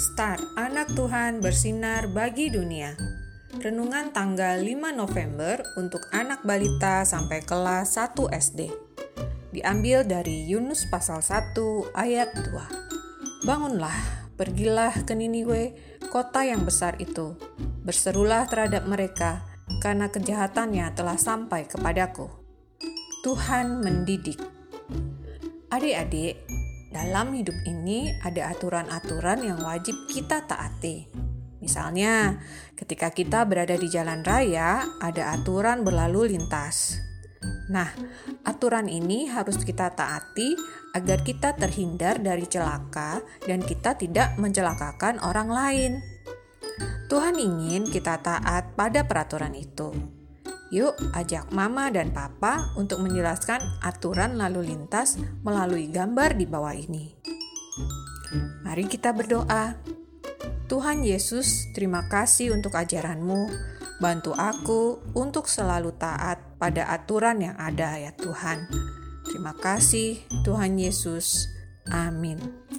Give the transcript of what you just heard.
Star, anak Tuhan bersinar bagi dunia. Renungan tanggal 5 November untuk anak balita sampai kelas 1 SD. Diambil dari Yunus pasal 1 ayat 2. Bangunlah, pergilah ke Niniwe, kota yang besar itu. Berserulah terhadap mereka, karena kejahatannya telah sampai kepadaku. Tuhan mendidik. Adik-adik, dalam hidup ini ada aturan-aturan yang wajib kita taati. Misalnya, ketika kita berada di jalan raya, ada aturan berlalu lintas. Nah, aturan ini harus kita taati agar kita terhindar dari celaka dan kita tidak mencelakakan orang lain. Tuhan ingin kita taat pada peraturan itu. Yuk, ajak Mama dan Papa untuk menjelaskan aturan lalu lintas melalui gambar di bawah ini. Mari kita berdoa. Tuhan Yesus, terima kasih untuk ajaranmu. Bantu aku untuk selalu taat pada aturan yang ada ya Tuhan. Terima kasih Tuhan Yesus. Amin.